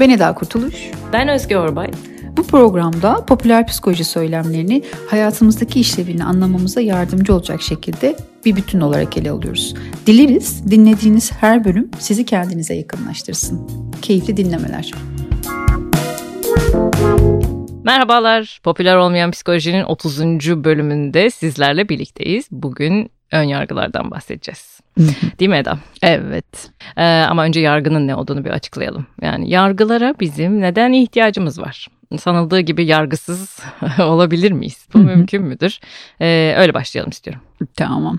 Ben Eda Kurtuluş. Ben Özge Orbay. Bu programda popüler psikoloji söylemlerini hayatımızdaki işlevini anlamamıza yardımcı olacak şekilde bir bütün olarak ele alıyoruz. Dileriz dinlediğiniz her bölüm sizi kendinize yakınlaştırsın. Keyifli dinlemeler. Merhabalar. Popüler olmayan psikolojinin 30. bölümünde sizlerle birlikteyiz. Bugün ön yargılardan bahsedeceğiz. Değil mi Eda? Evet. Ee, ama önce yargının ne olduğunu bir açıklayalım. Yani yargılara bizim neden ihtiyacımız var? Sanıldığı gibi yargısız olabilir miyiz? Bu mümkün müdür? Ee, öyle başlayalım istiyorum. Tamam.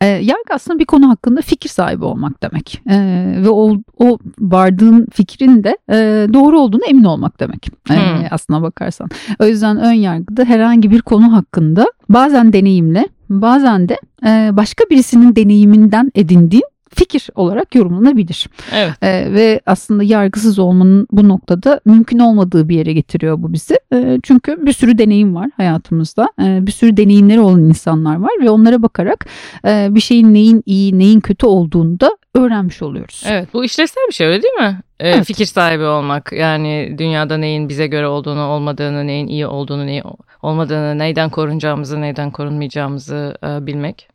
E, yargı aslında bir konu hakkında fikir sahibi olmak demek. E, ve o, o vardığın fikrin de e, doğru olduğunu emin olmak demek. E, hmm. Aslına bakarsan. O yüzden ön yargıda herhangi bir konu hakkında bazen deneyimle bazen de e, başka birisinin deneyiminden edindiğin fikir olarak yorumlanabilir. Evet. E, ve aslında yargısız olmanın bu noktada mümkün olmadığı bir yere getiriyor bu bizi. E, çünkü bir sürü deneyim var hayatımızda. E, bir sürü deneyimleri olan insanlar var ve onlara bakarak e, bir şeyin neyin iyi, neyin kötü olduğunu da öğrenmiş oluyoruz. Evet bu işlevsel bir şey öyle değil mi? Ee, evet. Fikir sahibi olmak yani dünyada neyin bize göre olduğunu olmadığını neyin iyi olduğunu neyin olmadığını neyden korunacağımızı neyden korunmayacağımızı e, bilmek.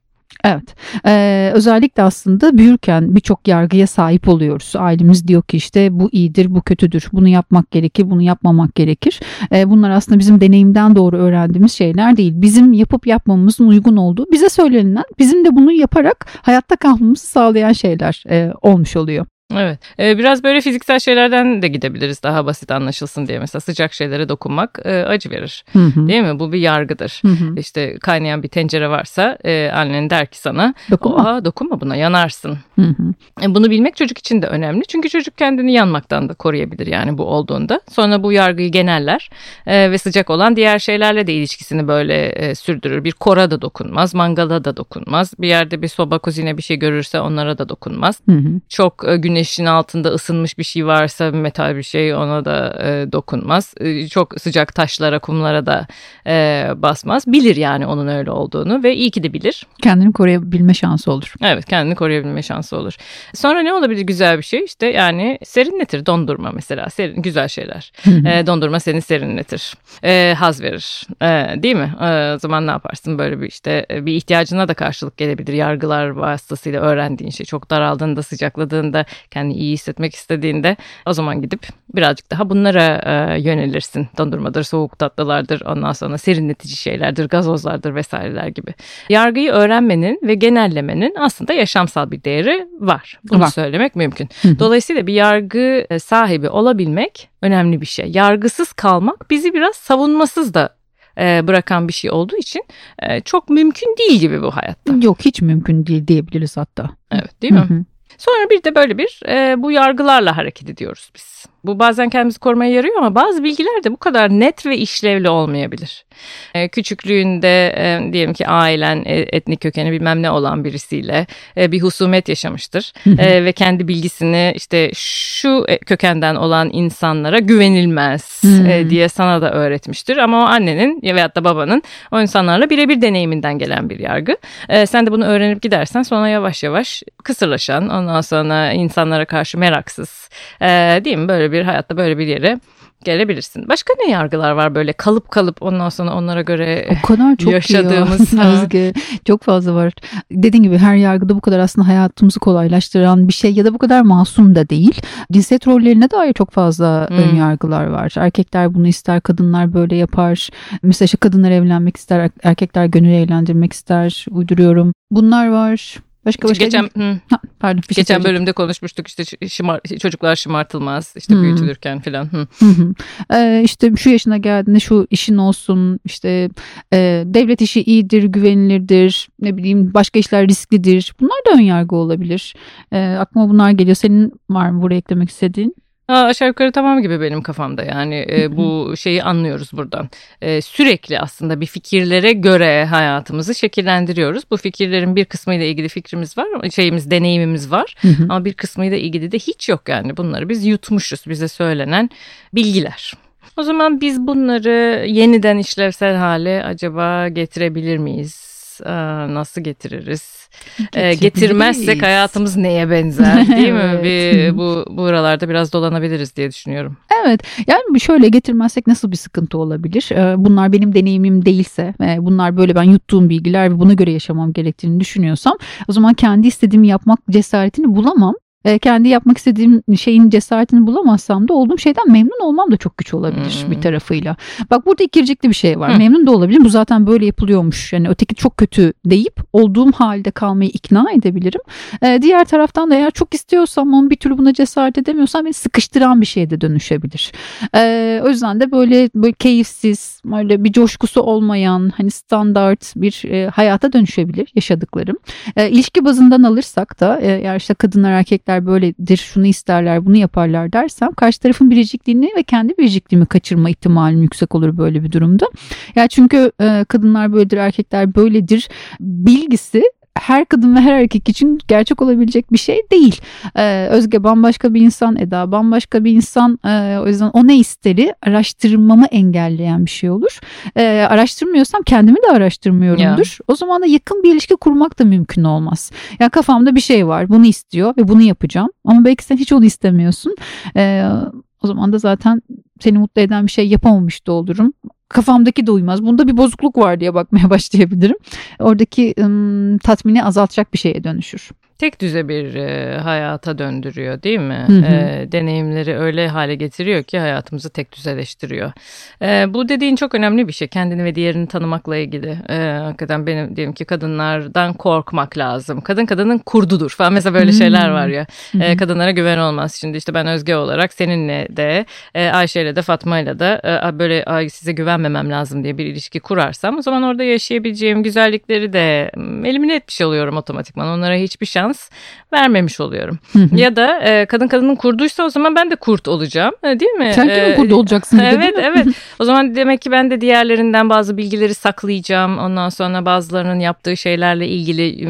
Evet. Ee, özellikle aslında büyürken birçok yargıya sahip oluyoruz. Ailemiz diyor ki işte bu iyidir, bu kötüdür. Bunu yapmak gerekir, bunu yapmamak gerekir. Ee, bunlar aslında bizim deneyimden doğru öğrendiğimiz şeyler değil. Bizim yapıp yapmamamızın uygun olduğu, bize söylenilen, bizim de bunu yaparak hayatta kalmamızı sağlayan şeyler e, olmuş oluyor. Evet. Ee, biraz böyle fiziksel şeylerden de gidebiliriz daha basit anlaşılsın diye. Mesela sıcak şeylere dokunmak e, acı verir. Hı hı. Değil mi? Bu bir yargıdır. Hı hı. İşte kaynayan bir tencere varsa e, annen der ki sana dokunma, dokunma buna yanarsın. Hı hı. E, bunu bilmek çocuk için de önemli. Çünkü çocuk kendini yanmaktan da koruyabilir yani bu olduğunda. Sonra bu yargıyı geneller e, ve sıcak olan diğer şeylerle de ilişkisini böyle e, sürdürür. Bir kora da dokunmaz, mangala da dokunmaz. Bir yerde bir soba kuzine bir şey görürse onlara da dokunmaz. Hı hı. Çok e, güneşin altında ısınmış bir şey varsa metal bir şey ona da e, dokunmaz. E, çok sıcak taşlara kumlara da e, basmaz. Bilir yani onun öyle olduğunu ve iyi ki de bilir. Kendini koruyabilme şansı olur. Evet kendini koruyabilme şansı olur. Sonra ne olabilir güzel bir şey işte yani serinletir dondurma mesela serin güzel şeyler. e, dondurma seni serinletir. E, haz verir. E, değil mi? E, o zaman ne yaparsın böyle bir işte bir ihtiyacına da karşılık gelebilir. Yargılar vasıtasıyla öğrendiğin şey çok daraldığında sıcakladığında kendini iyi hissetmek istediğinde o zaman gidip birazcık daha bunlara e, yönelirsin. Dondurmadır, soğuk tatlılardır, ondan sonra serinletici şeylerdir, gazozlardır vesaireler gibi. Yargıyı öğrenmenin ve genellemenin aslında yaşamsal bir değeri var. Bunu var. söylemek mümkün. Dolayısıyla bir yargı e, sahibi olabilmek önemli bir şey. Yargısız kalmak bizi biraz savunmasız da e, bırakan bir şey olduğu için e, çok mümkün değil gibi bu hayatta. Yok hiç mümkün değil diyebiliriz hatta. Evet değil mi? Hı hı. Sonra bir de böyle bir e, bu yargılarla hareket ediyoruz biz. Bu bazen kendimizi korumaya yarıyor ama bazı bilgiler de bu kadar net ve işlevli olmayabilir. E, küçüklüğünde e, diyelim ki ailen e, etnik kökeni bilmem ne olan birisiyle e, bir husumet yaşamıştır. e, ve kendi bilgisini işte şu e, kökenden olan insanlara güvenilmez e, diye sana da öğretmiştir. Ama o annenin veyahut da babanın o insanlarla birebir deneyiminden gelen bir yargı. E, sen de bunu öğrenip gidersen sonra yavaş yavaş kısırlaşan ondan sonra insanlara karşı meraksız e, değil mi böyle bir hayatta böyle bir yere gelebilirsin. Başka ne yargılar var böyle kalıp kalıp ondan sonra onlara göre o kadar çok yaşadığımız Özge çok fazla var. Dediğim gibi her yargıda bu kadar aslında hayatımızı kolaylaştıran bir şey ya da bu kadar masum da değil. Cinsiyet rollerine dair çok fazla hmm. ön yargılar var. Erkekler bunu ister, kadınlar böyle yapar. Mesela işte kadınlar evlenmek ister, erkekler gönül eğlendirmek ister. Uyduruyorum. Bunlar var. Başka başka geçen hı, ha, pardon bir şey geçen bölümde konuşmuştuk işte şımar, çocuklar şımartılmaz işte hmm. büyütülürken filan. Ee, işte şu yaşına geldiğinde şu işin olsun işte e, devlet işi iyidir güvenilirdir ne bileyim başka işler risklidir bunlar da ön yargı olabilir. E, aklıma bunlar geliyor senin var mı buraya eklemek istediğin? Aa, aşağı yukarı tamam gibi benim kafamda yani e, bu şeyi anlıyoruz buradan. E, sürekli aslında bir fikirlere göre hayatımızı şekillendiriyoruz. Bu fikirlerin bir kısmıyla ilgili fikrimiz var, şeyimiz, deneyimimiz var. Ama bir kısmıyla ilgili de hiç yok yani. Bunları biz yutmuşuz bize söylenen bilgiler. O zaman biz bunları yeniden işlevsel hale acaba getirebilir miyiz? Getiririz? Nasıl getiririz? Getirmezsek hayatımız neye benzer değil mi? evet. Bir, bu buralarda biraz dolanabiliriz diye düşünüyorum. Evet yani şöyle getirmezsek nasıl bir sıkıntı olabilir? Bunlar benim deneyimim değilse bunlar böyle ben yuttuğum bilgiler ve buna göre yaşamam gerektiğini düşünüyorsam o zaman kendi istediğimi yapmak cesaretini bulamam e, kendi yapmak istediğim şeyin cesaretini bulamazsam da olduğum şeyden memnun olmam da çok güç olabilir hmm. bir tarafıyla. Bak burada ikircikli bir şey var. Hmm. Memnun da olabilirim. Bu zaten böyle yapılıyormuş. Yani öteki çok kötü deyip olduğum halde kalmayı ikna edebilirim. E, diğer taraftan da eğer çok istiyorsam ama bir türlü buna cesaret edemiyorsam beni sıkıştıran bir şeye de dönüşebilir. E, o yüzden de böyle böyle keyifsiz, böyle bir coşkusu olmayan hani standart bir e, hayata dönüşebilir yaşadıklarım. E, ilişki bazından alırsak da e, eğer işte kadınlar erkekler erkekler böyledir, şunu isterler, bunu yaparlar dersem karşı tarafın biricikliğini ve kendi biricikliğimi kaçırma ihtimalim yüksek olur böyle bir durumda. Ya çünkü e, kadınlar böyledir, erkekler böyledir bilgisi her kadın ve her erkek için gerçek olabilecek bir şey değil. Ee, Özge bambaşka bir insan, Eda bambaşka bir insan. Ee, o yüzden o ne isteri araştırmamı engelleyen bir şey olur. Ee, araştırmıyorsam kendimi de araştırmıyorumdur. Ya. O zaman da yakın bir ilişki kurmak da mümkün olmaz. Ya yani kafamda bir şey var, bunu istiyor ve bunu yapacağım. Ama belki sen hiç onu istemiyorsun. Ee, o zaman da zaten seni mutlu eden bir şey yapamamış da olurum kafamdaki de uymaz. Bunda bir bozukluk var diye bakmaya başlayabilirim. Oradaki ım, tatmini azaltacak bir şeye dönüşür tek düze bir e, hayata döndürüyor değil mi? Hı hı. E, deneyimleri öyle hale getiriyor ki hayatımızı tek düzeleştiriyor. E, bu dediğin çok önemli bir şey. Kendini ve diğerini tanımakla ilgili. E, hakikaten benim diyelim ki kadınlardan korkmak lazım. Kadın kadının kurdudur falan. Mesela böyle hı. şeyler var ya. E, kadınlara güven olmaz. Şimdi işte ben Özge olarak seninle de e, Ayşe'yle de Fatma'yla da e, böyle Ay, size güvenmemem lazım diye bir ilişki kurarsam o zaman orada yaşayabileceğim güzellikleri de elimine etmiş oluyorum otomatikman. Onlara hiçbir şans şans vermemiş oluyorum. ya da e, kadın kadının kurduysa o zaman ben de kurt olacağım e, değil mi? Sen kimin e, kurdu olacaksın? Evet evet. O zaman demek ki ben de diğerlerinden bazı bilgileri saklayacağım. Ondan sonra bazılarının yaptığı şeylerle ilgili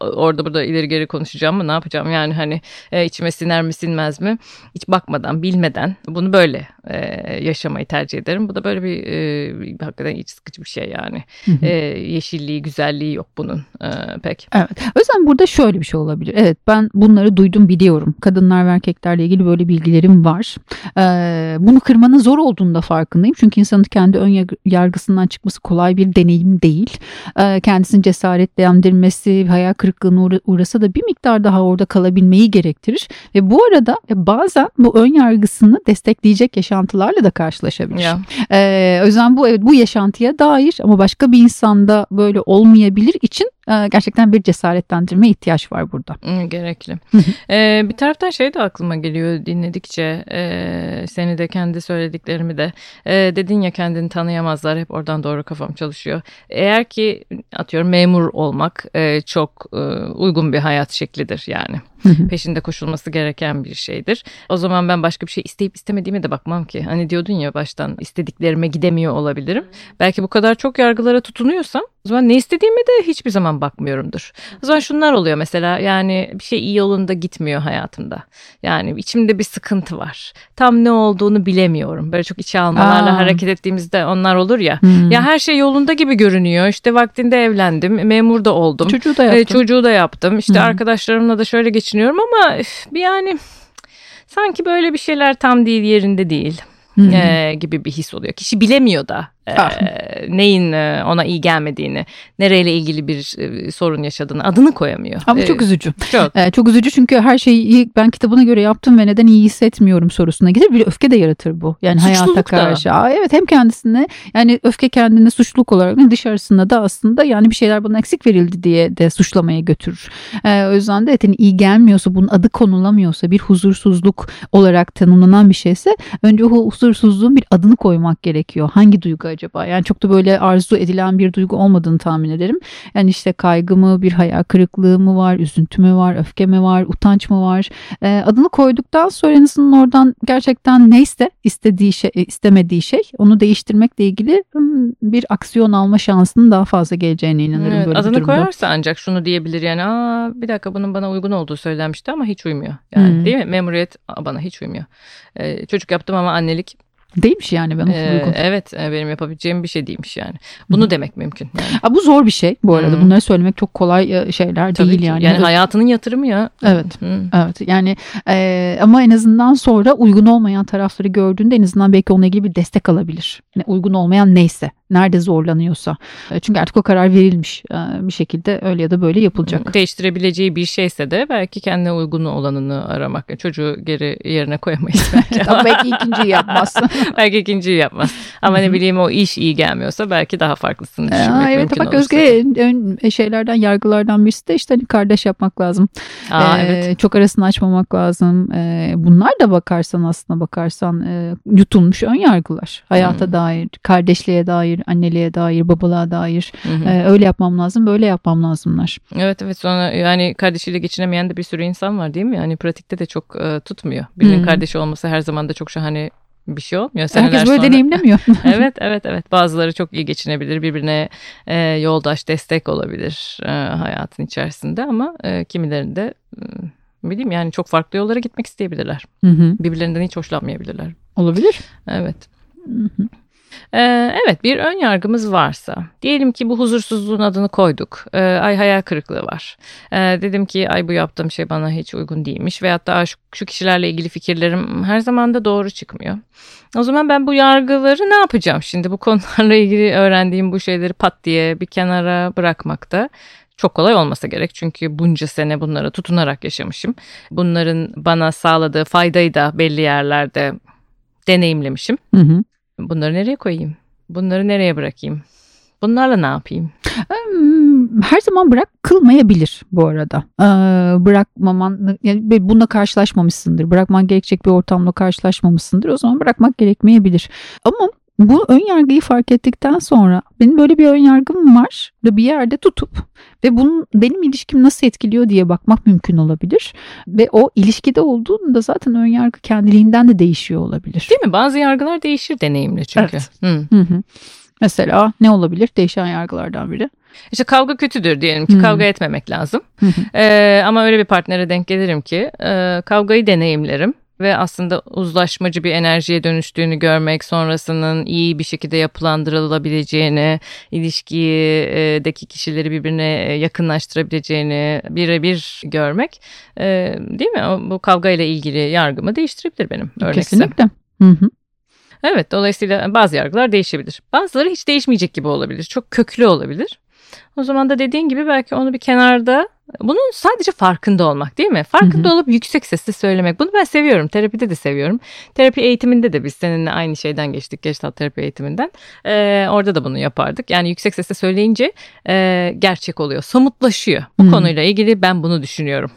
orada burada ileri geri konuşacağım mı ne yapacağım? Yani hani e, içime siner mi sinmez mi? Hiç bakmadan bilmeden bunu böyle e, yaşamayı tercih ederim. Bu da böyle bir e, hakikaten iç sıkıcı bir şey yani. E, yeşilliği, güzelliği yok bunun e, pek. Evet. O yüzden burada şöyle bir şey olabilir. Evet ben bunları duydum biliyorum. Kadınlar ve erkeklerle ilgili böyle bilgilerim var. Ee, bunu kırmanın zor olduğunu da farkındayım. Çünkü insanın kendi ön yargısından çıkması kolay bir deneyim değil. Ee, kendisini cesaretlendirmesi, hayal kırıklığına uğrasa da bir miktar daha orada kalabilmeyi gerektirir. Ve bu arada e, bazen bu ön yargısını destekleyecek yaşantılarla da karşılaşabilir. Yeah. Ee, o yüzden bu evet bu yaşantıya dair ama başka bir insanda böyle olmayabilir için gerçekten bir cesaretlendirme ihtiyaç var burada. Gerekli. ee, bir taraftan şey de aklıma geliyor dinledikçe e, seni de kendi söylediklerimi de e, dedin ya kendini tanıyamazlar hep oradan doğru kafam çalışıyor. Eğer ki atıyorum memur olmak e, çok e, uygun bir hayat şeklidir yani. Peşinde koşulması gereken bir şeydir. O zaman ben başka bir şey isteyip istemediğime de bakmam ki. Hani diyordun ya baştan istediklerime gidemiyor olabilirim. Belki bu kadar çok yargılara tutunuyorsam o zaman ne istediğime de hiçbir zaman bakmıyorumdur. O zaman şunlar oluyor mesela yani bir şey iyi yolunda gitmiyor hayatımda. Yani içimde bir sıkıntı var. Tam ne olduğunu bilemiyorum. Böyle çok içe almalarla Aa. hareket ettiğimizde onlar olur ya. Hmm. Ya her şey yolunda gibi görünüyor. İşte vaktinde evlendim, memur da oldum. Çocuğu da yaptım. E, çocuğu da yaptım. İşte hmm. arkadaşlarımla da şöyle geçiniyorum ama bir yani sanki böyle bir şeyler tam değil yerinde değil. E, gibi bir his oluyor. Kişi bilemiyor da e, neyin e, ona iyi gelmediğini, nereyle ilgili bir e, sorun yaşadığını adını koyamıyor. Ama çok üzücü. Çok. E, çok üzücü çünkü her şeyi ben kitabına göre yaptım ve neden iyi hissetmiyorum sorusuna gider. Bir öfke de yaratır bu. Yani Suçluluk hayata karşı. Aa, evet hem kendisine yani öfke kendine suçluluk olarak dışarısında da aslında yani bir şeyler bana eksik verildi diye de suçlamaya götürür. E, o yüzden de etin iyi gelmiyorsa bunun adı konulamıyorsa bir huzursuzluk olarak tanımlanan bir şeyse önce o huzursuzluğun bir adını koymak gerekiyor. Hangi duygu acaba? Yani çok da böyle arzu edilen bir duygu olmadığını tahmin ederim. Yani işte kaygı mı, bir hayal kırıklığı mı var, üzüntü mü var, öfke mi var, utanç mı var? E, adını koyduktan sonra en oradan gerçekten neyse istediği şey, istemediği şey onu değiştirmekle ilgili bir aksiyon alma şansının daha fazla geleceğine inanırım. Evet, böyle adını koyarsa ancak şunu diyebilir yani Aa, bir dakika bunun bana uygun olduğu söylenmişti ama hiç uymuyor. Yani hmm. değil mi? Memuriyet bana hiç uymuyor. Ee, çocuk yaptım ama annelik Değilmiş yani bana Ee, evet e, benim yapabileceğim bir şey değilmiş yani. Bunu demek mümkün. Yani. Aa, bu zor bir şey bu arada. Hı. Bunları söylemek çok kolay e, şeyler Tabii değil ki. yani. Yani hayatının yatırımı ya. Evet. Hı. Evet yani e, ama en azından sonra uygun olmayan tarafları gördüğünde en azından belki onunla ilgili bir destek alabilir. Ne, uygun olmayan neyse, nerede zorlanıyorsa. E, çünkü artık o karar verilmiş. Bir şekilde öyle ya da böyle yapılacak. Değiştirebileceği bir şeyse de belki kendine uygun olanını aramak. Çocuğu geri yerine koyamayız belki. Ama belki ikinciyi yapmaz. belki ikinciyi yapmaz. Ama ne bileyim o iş iyi gelmiyorsa belki daha farklısını Aa, düşünmek evet mümkün bak olursa. Özge en şeylerden yargılardan birisi de işte hani kardeş yapmak lazım. Aa, Ee, evet. Çok arasını açmamak lazım. Ee, bunlar da bakarsan aslında bakarsan e, yutulmuş ön yargılar. Hayata Hmm. dair, kardeşliğe dair, anneliğe dair, babalığa dair. Ee, öyle yapmam lazım, böyle yapmam lazımlar. Evet evet sonra yani kardeşiyle geçinemeyen de bir sürü insan var değil mi? Yani pratikte de çok e, tutmuyor. Birinin Hmm. kardeşi olması her zaman da çok şahane bir şey olmuyor. Seneler Herkes böyle sonra- deneyimlemiyor. evet evet evet bazıları çok iyi geçinebilir birbirine e, yoldaş destek olabilir e, hayatın içerisinde ama e, kimilerinde e, bileyim yani çok farklı yollara gitmek isteyebilirler. Hı hı. Birbirlerinden hiç hoşlanmayabilirler. Olabilir. Evet. Hı hı. Ee, evet bir ön yargımız varsa diyelim ki bu huzursuzluğun adını koyduk. Ee, ay hayal kırıklığı var. Ee, dedim ki ay bu yaptığım şey bana hiç uygun değilmiş veyahut da "Aa, şu, şu kişilerle ilgili fikirlerim her zaman da doğru çıkmıyor. O zaman ben bu yargıları ne yapacağım şimdi bu konularla ilgili öğrendiğim bu şeyleri pat diye bir kenara bırakmakta çok kolay olmasa gerek. Çünkü bunca sene bunlara tutunarak yaşamışım. Bunların bana sağladığı faydayı da belli yerlerde deneyimlemişim. Hı hı. Bunları nereye koyayım? Bunları nereye bırakayım? Bunlarla ne yapayım? Her zaman bırakılmayabilir bu arada. Ee, bırakmaman, yani bununla karşılaşmamışsındır. Bırakman gerekecek bir ortamla karşılaşmamışsındır. O zaman bırakmak gerekmeyebilir. Ama bu ön yargıyı fark ettikten sonra benim böyle bir ön yargım var ve bir yerde tutup ve bunun benim ilişkim nasıl etkiliyor diye bakmak mümkün olabilir. Ve o ilişkide olduğunda zaten ön yargı kendiliğinden de değişiyor olabilir. Değil mi? Bazı yargılar değişir deneyimle çünkü. Evet. Hı. Hı hı. Mesela ne olabilir? Değişen yargılardan biri. İşte kavga kötüdür diyelim ki Hı. kavga etmemek lazım. Ee, ama öyle bir partnere denk gelirim ki e, kavgayı deneyimlerim ve aslında uzlaşmacı bir enerjiye dönüştüğünü görmek, sonrasının iyi bir şekilde yapılandırılabileceğini, ilişkideki kişileri birbirine yakınlaştırabileceğini birebir görmek, e, değil mi? Bu kavga ile ilgili yargımı değiştirebilir benim örnekse. Kesinlikle. Hı hı. Evet dolayısıyla bazı yargılar değişebilir. Bazıları hiç değişmeyecek gibi olabilir. Çok köklü olabilir. O zaman da dediğin gibi belki onu bir kenarda bunun sadece farkında olmak değil mi? Farkında Hı olup yüksek sesle söylemek. Bunu ben seviyorum. Terapide de seviyorum. Terapi eğitiminde de biz seninle aynı şeyden geçtik. Gestalt terapi eğitiminden. Ee, orada da bunu yapardık. Yani yüksek sesle söyleyince e, gerçek oluyor. Somutlaşıyor. Bu Hı. konuyla ilgili ben bunu düşünüyorum.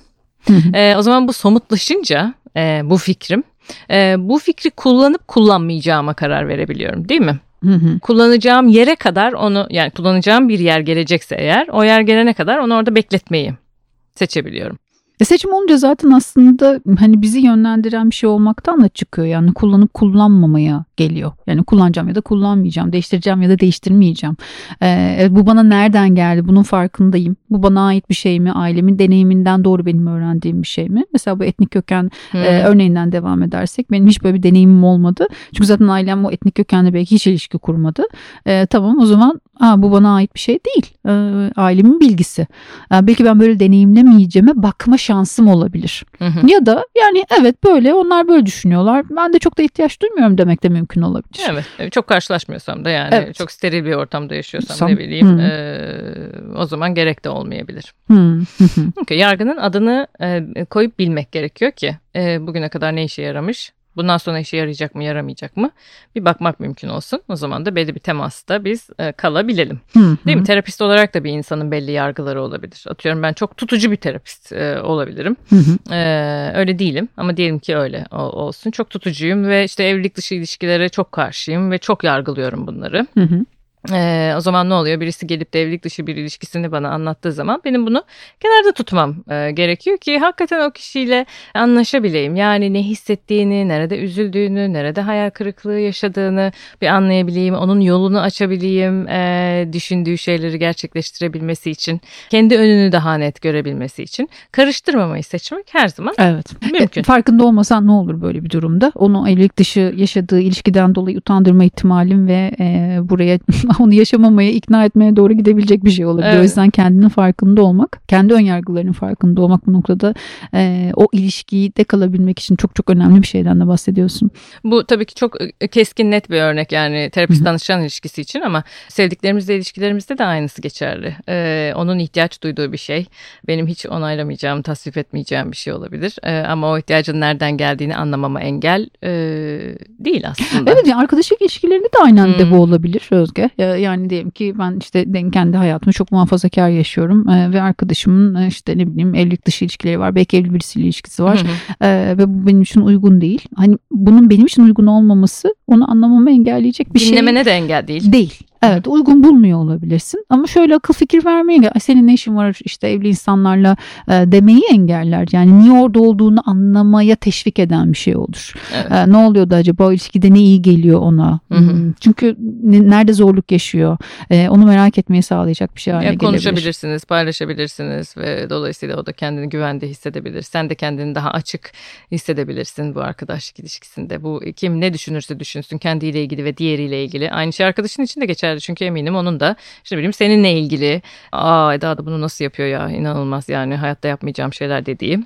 Hı hı. Ee, o zaman bu somutlaşınca e, bu fikrim e, bu fikri kullanıp kullanmayacağıma karar verebiliyorum değil mi? Hı hı. Kullanacağım yere kadar onu yani kullanacağım bir yer gelecekse eğer o yer gelene kadar onu orada bekletmeyi seçebiliyorum. E seçim olunca zaten aslında hani bizi yönlendiren bir şey olmaktan da çıkıyor. Yani kullanıp kullanmamaya geliyor. Yani kullanacağım ya da kullanmayacağım. Değiştireceğim ya da değiştirmeyeceğim. Ee, evet, bu bana nereden geldi? Bunun farkındayım. Bu bana ait bir şey mi? Ailemin deneyiminden doğru benim öğrendiğim bir şey mi? Mesela bu etnik köken Hmm. e, örneğinden devam edersek benim hiç böyle bir deneyimim olmadı. Çünkü zaten ailem o etnik kökenle belki hiç ilişki kurmadı. E, tamam o zaman Aa, bu bana ait bir şey değil. E, ailemin bilgisi. E, belki ben böyle deneyimlemeyeceğime bakma şansım olabilir. Hı hı. Ya da yani evet böyle onlar böyle düşünüyorlar. Ben de çok da ihtiyaç duymuyorum demek de mümkün olabilir. Evet e, çok karşılaşmıyorsam da yani Evet. çok steril bir ortamda yaşıyorsam Sam- ne bileyim Hı. e, o zaman gerek de olmayabilir. Hı hı. Çünkü yargının adını e, koyup bilmek gerekiyor ki e, bugüne kadar ne işe yaramış bundan sonra işe yarayacak mı yaramayacak mı bir bakmak mümkün olsun. O zaman da belli bir temasta biz e, kalabilelim. Hı Değil mi? hı. Terapist olarak da bir insanın belli yargıları olabilir. Atıyorum ben çok tutucu bir terapist e, olabilirim. Hı hı. Ee, öyle değilim ama diyelim ki öyle o- olsun. Çok tutucuyum ve işte evlilik dışı ilişkilere çok karşıyım ve çok yargılıyorum bunları. Hı hı. Ee, o zaman ne oluyor? Birisi gelip de evlilik dışı bir ilişkisini bana anlattığı zaman benim bunu kenarda tutmam e, gerekiyor ki hakikaten o kişiyle anlaşabileyim. Yani ne hissettiğini, nerede üzüldüğünü, nerede hayal kırıklığı yaşadığını bir anlayabileyim. Onun yolunu açabileyim, e, düşündüğü şeyleri gerçekleştirebilmesi için, kendi önünü daha net görebilmesi için karıştırmamayı seçmek her zaman Evet. mümkün. E, farkında olmasan ne olur böyle bir durumda? Onu evlilik dışı yaşadığı ilişkiden dolayı utandırma ihtimalim ve e, buraya onu yaşamamaya ikna etmeye doğru gidebilecek bir şey olabilir. Evet. O yüzden kendinin farkında olmak, kendi önyargılarının farkında olmak bu noktada e, o ilişkiyi de kalabilmek için çok çok önemli bir şeyden de bahsediyorsun. Bu tabii ki çok e, keskin net bir örnek yani terapist danışan ilişkisi için ama sevdiklerimizle ilişkilerimizde de aynısı geçerli. Ee, onun ihtiyaç duyduğu bir şey benim hiç onaylamayacağım, tasvip etmeyeceğim bir şey olabilir. Ee, ama o ihtiyacın nereden geldiğini anlamama engel e, değil aslında. Evet yani arkadaşlık ilişkilerinde de aynen de Hmm. bu olabilir Özge. Ya- Yani diyelim ki ben işte kendi hayatımı çok muhafazakar yaşıyorum e, ve arkadaşımın e, işte ne bileyim evlilik dışı ilişkileri var. Belki evli birisiyle ilişkisi var. Hı hı. Ee, ve bu benim için uygun değil. Hani bunun benim için uygun olmaması onu anlamamı engelleyecek bir şey Dinlemene de engel değil. değil. Evet uygun bulmuyor olabilirsin ama şöyle akıl fikir vermeye senin ne işin var işte evli insanlarla e, demeyi engeller. Yani niye orada olduğunu anlamaya teşvik eden bir şey olur. Evet. E, ne oluyordu acaba o ilişkide ne iyi geliyor ona? Hı hı. Hmm, Çünkü ne- nerede zorluk yaşıyor? E, onu merak etmeyi sağlayacak bir şey haline Ya gelebilir. konuşabilirsiniz, paylaşabilirsiniz ve dolayısıyla o da kendini güvende hissedebilir. Sen de kendini daha açık hissedebilirsin bu arkadaşlık ilişkisinde. Bu kim ne düşünürse düşünsün kendiyle ilgili ve diğeriyle ilgili. Aynı şey arkadaşın için de geçerli çünkü eminim onun da işte bileyim seninle ilgili. Aa Eda da bunu nasıl yapıyor ya inanılmaz yani hayatta yapmayacağım şeyler dediği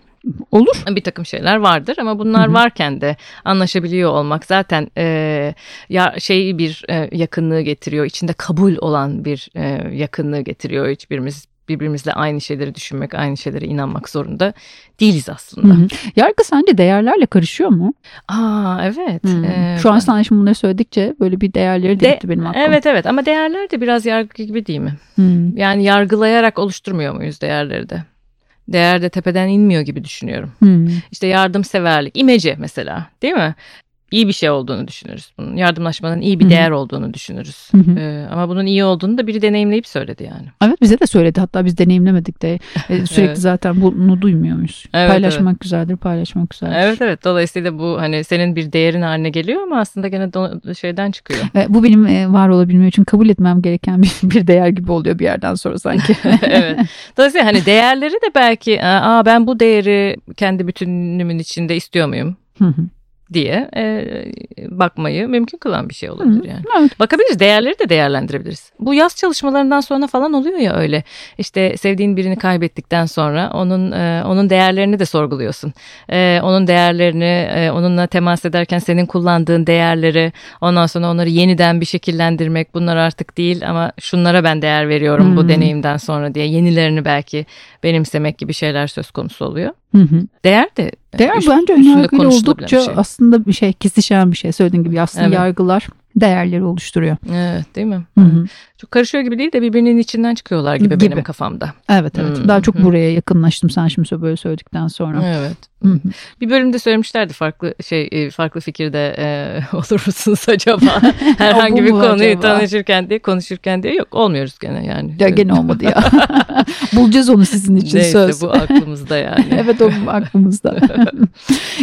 Olur. bir takım şeyler vardır ama bunlar Hı hı. varken de anlaşabiliyor olmak zaten e, ya şey bir e, yakınlığı getiriyor içinde kabul olan bir e, yakınlığı getiriyor hiçbirimiz birbirimizle aynı şeyleri düşünmek aynı şeylere inanmak zorunda değiliz Hı aslında. hı. Yargı sence değerlerle karışıyor mu? Aa evet. Hmm. E, Şu an sana şimdi bunları söyledikçe böyle bir değerleri de, gitti benim aklıma. Evet evet ama değerler de biraz yargı gibi değil mi? Hmm. Yani yargılayarak oluşturmuyor muyuz değerleri de? Değer de tepeden inmiyor gibi düşünüyorum. Hmm. İşte yardımseverlik, imece mesela değil mi? İyi bir şey olduğunu düşünürüz. Bunun yardımlaşmanın iyi bir Hı hı. değer olduğunu düşünürüz. Ee, ama bunun iyi olduğunu da biri deneyimleyip söyledi yani. Evet bize de söyledi hatta biz deneyimlemedik de E, sürekli Evet. zaten bunu duymuyor muyuz? Evet, Paylaşmak güzeldir paylaşmak güzeldir. Evet evet dolayısıyla bu hani senin bir değerin haline geliyor ama aslında gene do- şeyden çıkıyor. E, bu benim e, var olabilmem için kabul etmem gereken bir, bir değer gibi oluyor bir yerden sonra sanki. evet. Dolayısıyla hani değerleri de belki aa ben bu değeri kendi bütünümün içinde istiyor muyum Hı hı. Diye e, bakmayı mümkün kılan bir şey olabilir yani. evet. Bakabiliriz değerleri de değerlendirebiliriz. Bu yaz çalışmalarından sonra falan oluyor ya öyle. İşte sevdiğin birini kaybettikten sonra onun e, onun değerlerini de sorguluyorsun. E, onun değerlerini e, onunla temas ederken senin kullandığın değerleri ondan sonra onları yeniden bir şekillendirmek bunlar artık değil ama şunlara ben değer veriyorum Hmm. bu deneyimden sonra diye yenilerini belki benimsemek gibi şeyler söz konusu oluyor. Hı hı. Değer de Değer üst- bence konuşulabilen oldukça bir şey. aslında bir şey kesişen bir şey söylediğin gibi aslında Evet. yargılar değerleri oluşturuyor. Evet değil mi? Hı hı. Çok karışıyor gibi değil de birbirinin içinden çıkıyorlar gibi, Gibi. benim kafamda. Evet evet Hı daha çok hı. buraya yakınlaştım sen şimdi böyle söyledikten sonra. Evet. Bir bölümde söylemişlerdi farklı şey e, farklı fikirde e, olur musunuz acaba herhangi bir konuyu acaba? tanışırken diye konuşurken diye yok olmuyoruz gene yani. Ya gene olmadı ya. Bulacağız onu sizin için Neyse söz. bu aklımızda yani. evet o aklımızda. yani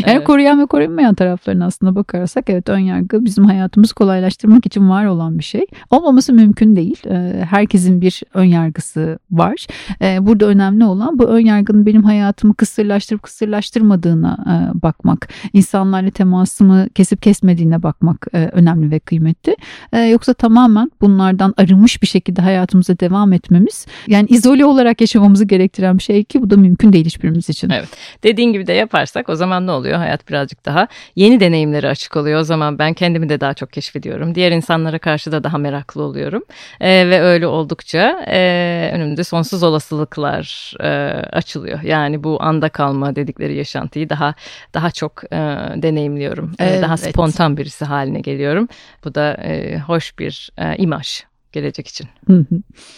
Evet. koruyan ve korunmayan taraflarına aslında bakarsak evet önyargı bizim hayatımızı kolaylaştırmak için var olan bir şey. Olmaması mümkün değil. Ee, Herkesin bir önyargısı var. Ee, Burada önemli olan bu önyargının benim hayatımı kısırlaştırıp kısırlaştırmadığına e, bakmak. İnsanlarla temasımı kesip kesmediğine bakmak e, önemli ve kıymetli. Ee, Yoksa tamamen bunlardan arınmış bir şekilde hayatımıza devam etmemiz yani izole olarak yaşamamızı gerektiren bir şey ki bu da mümkün değil hiçbirimiz için. Evet. Dediğin gibi de yaparsak o zaman ne oluyor? Hayat birazcık daha yeni deneyimlere açık oluyor. O zaman ben kendimi de daha çok keşfediyorum. Diğer insanlara karşı da daha meraklı oluyorum. Ee, ve öyle oldukça e, önümde sonsuz olasılıklar e, açılıyor. Yani bu anda kalma dedikleri yaşantıyı daha daha çok e, deneyimliyorum. E, daha Evet. spontan birisi haline geliyorum. Bu da e, hoş bir e, imaj gelecek için.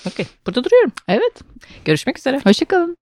Okey. Burada duruyorum. Evet. Görüşmek üzere. Hoşçakalın.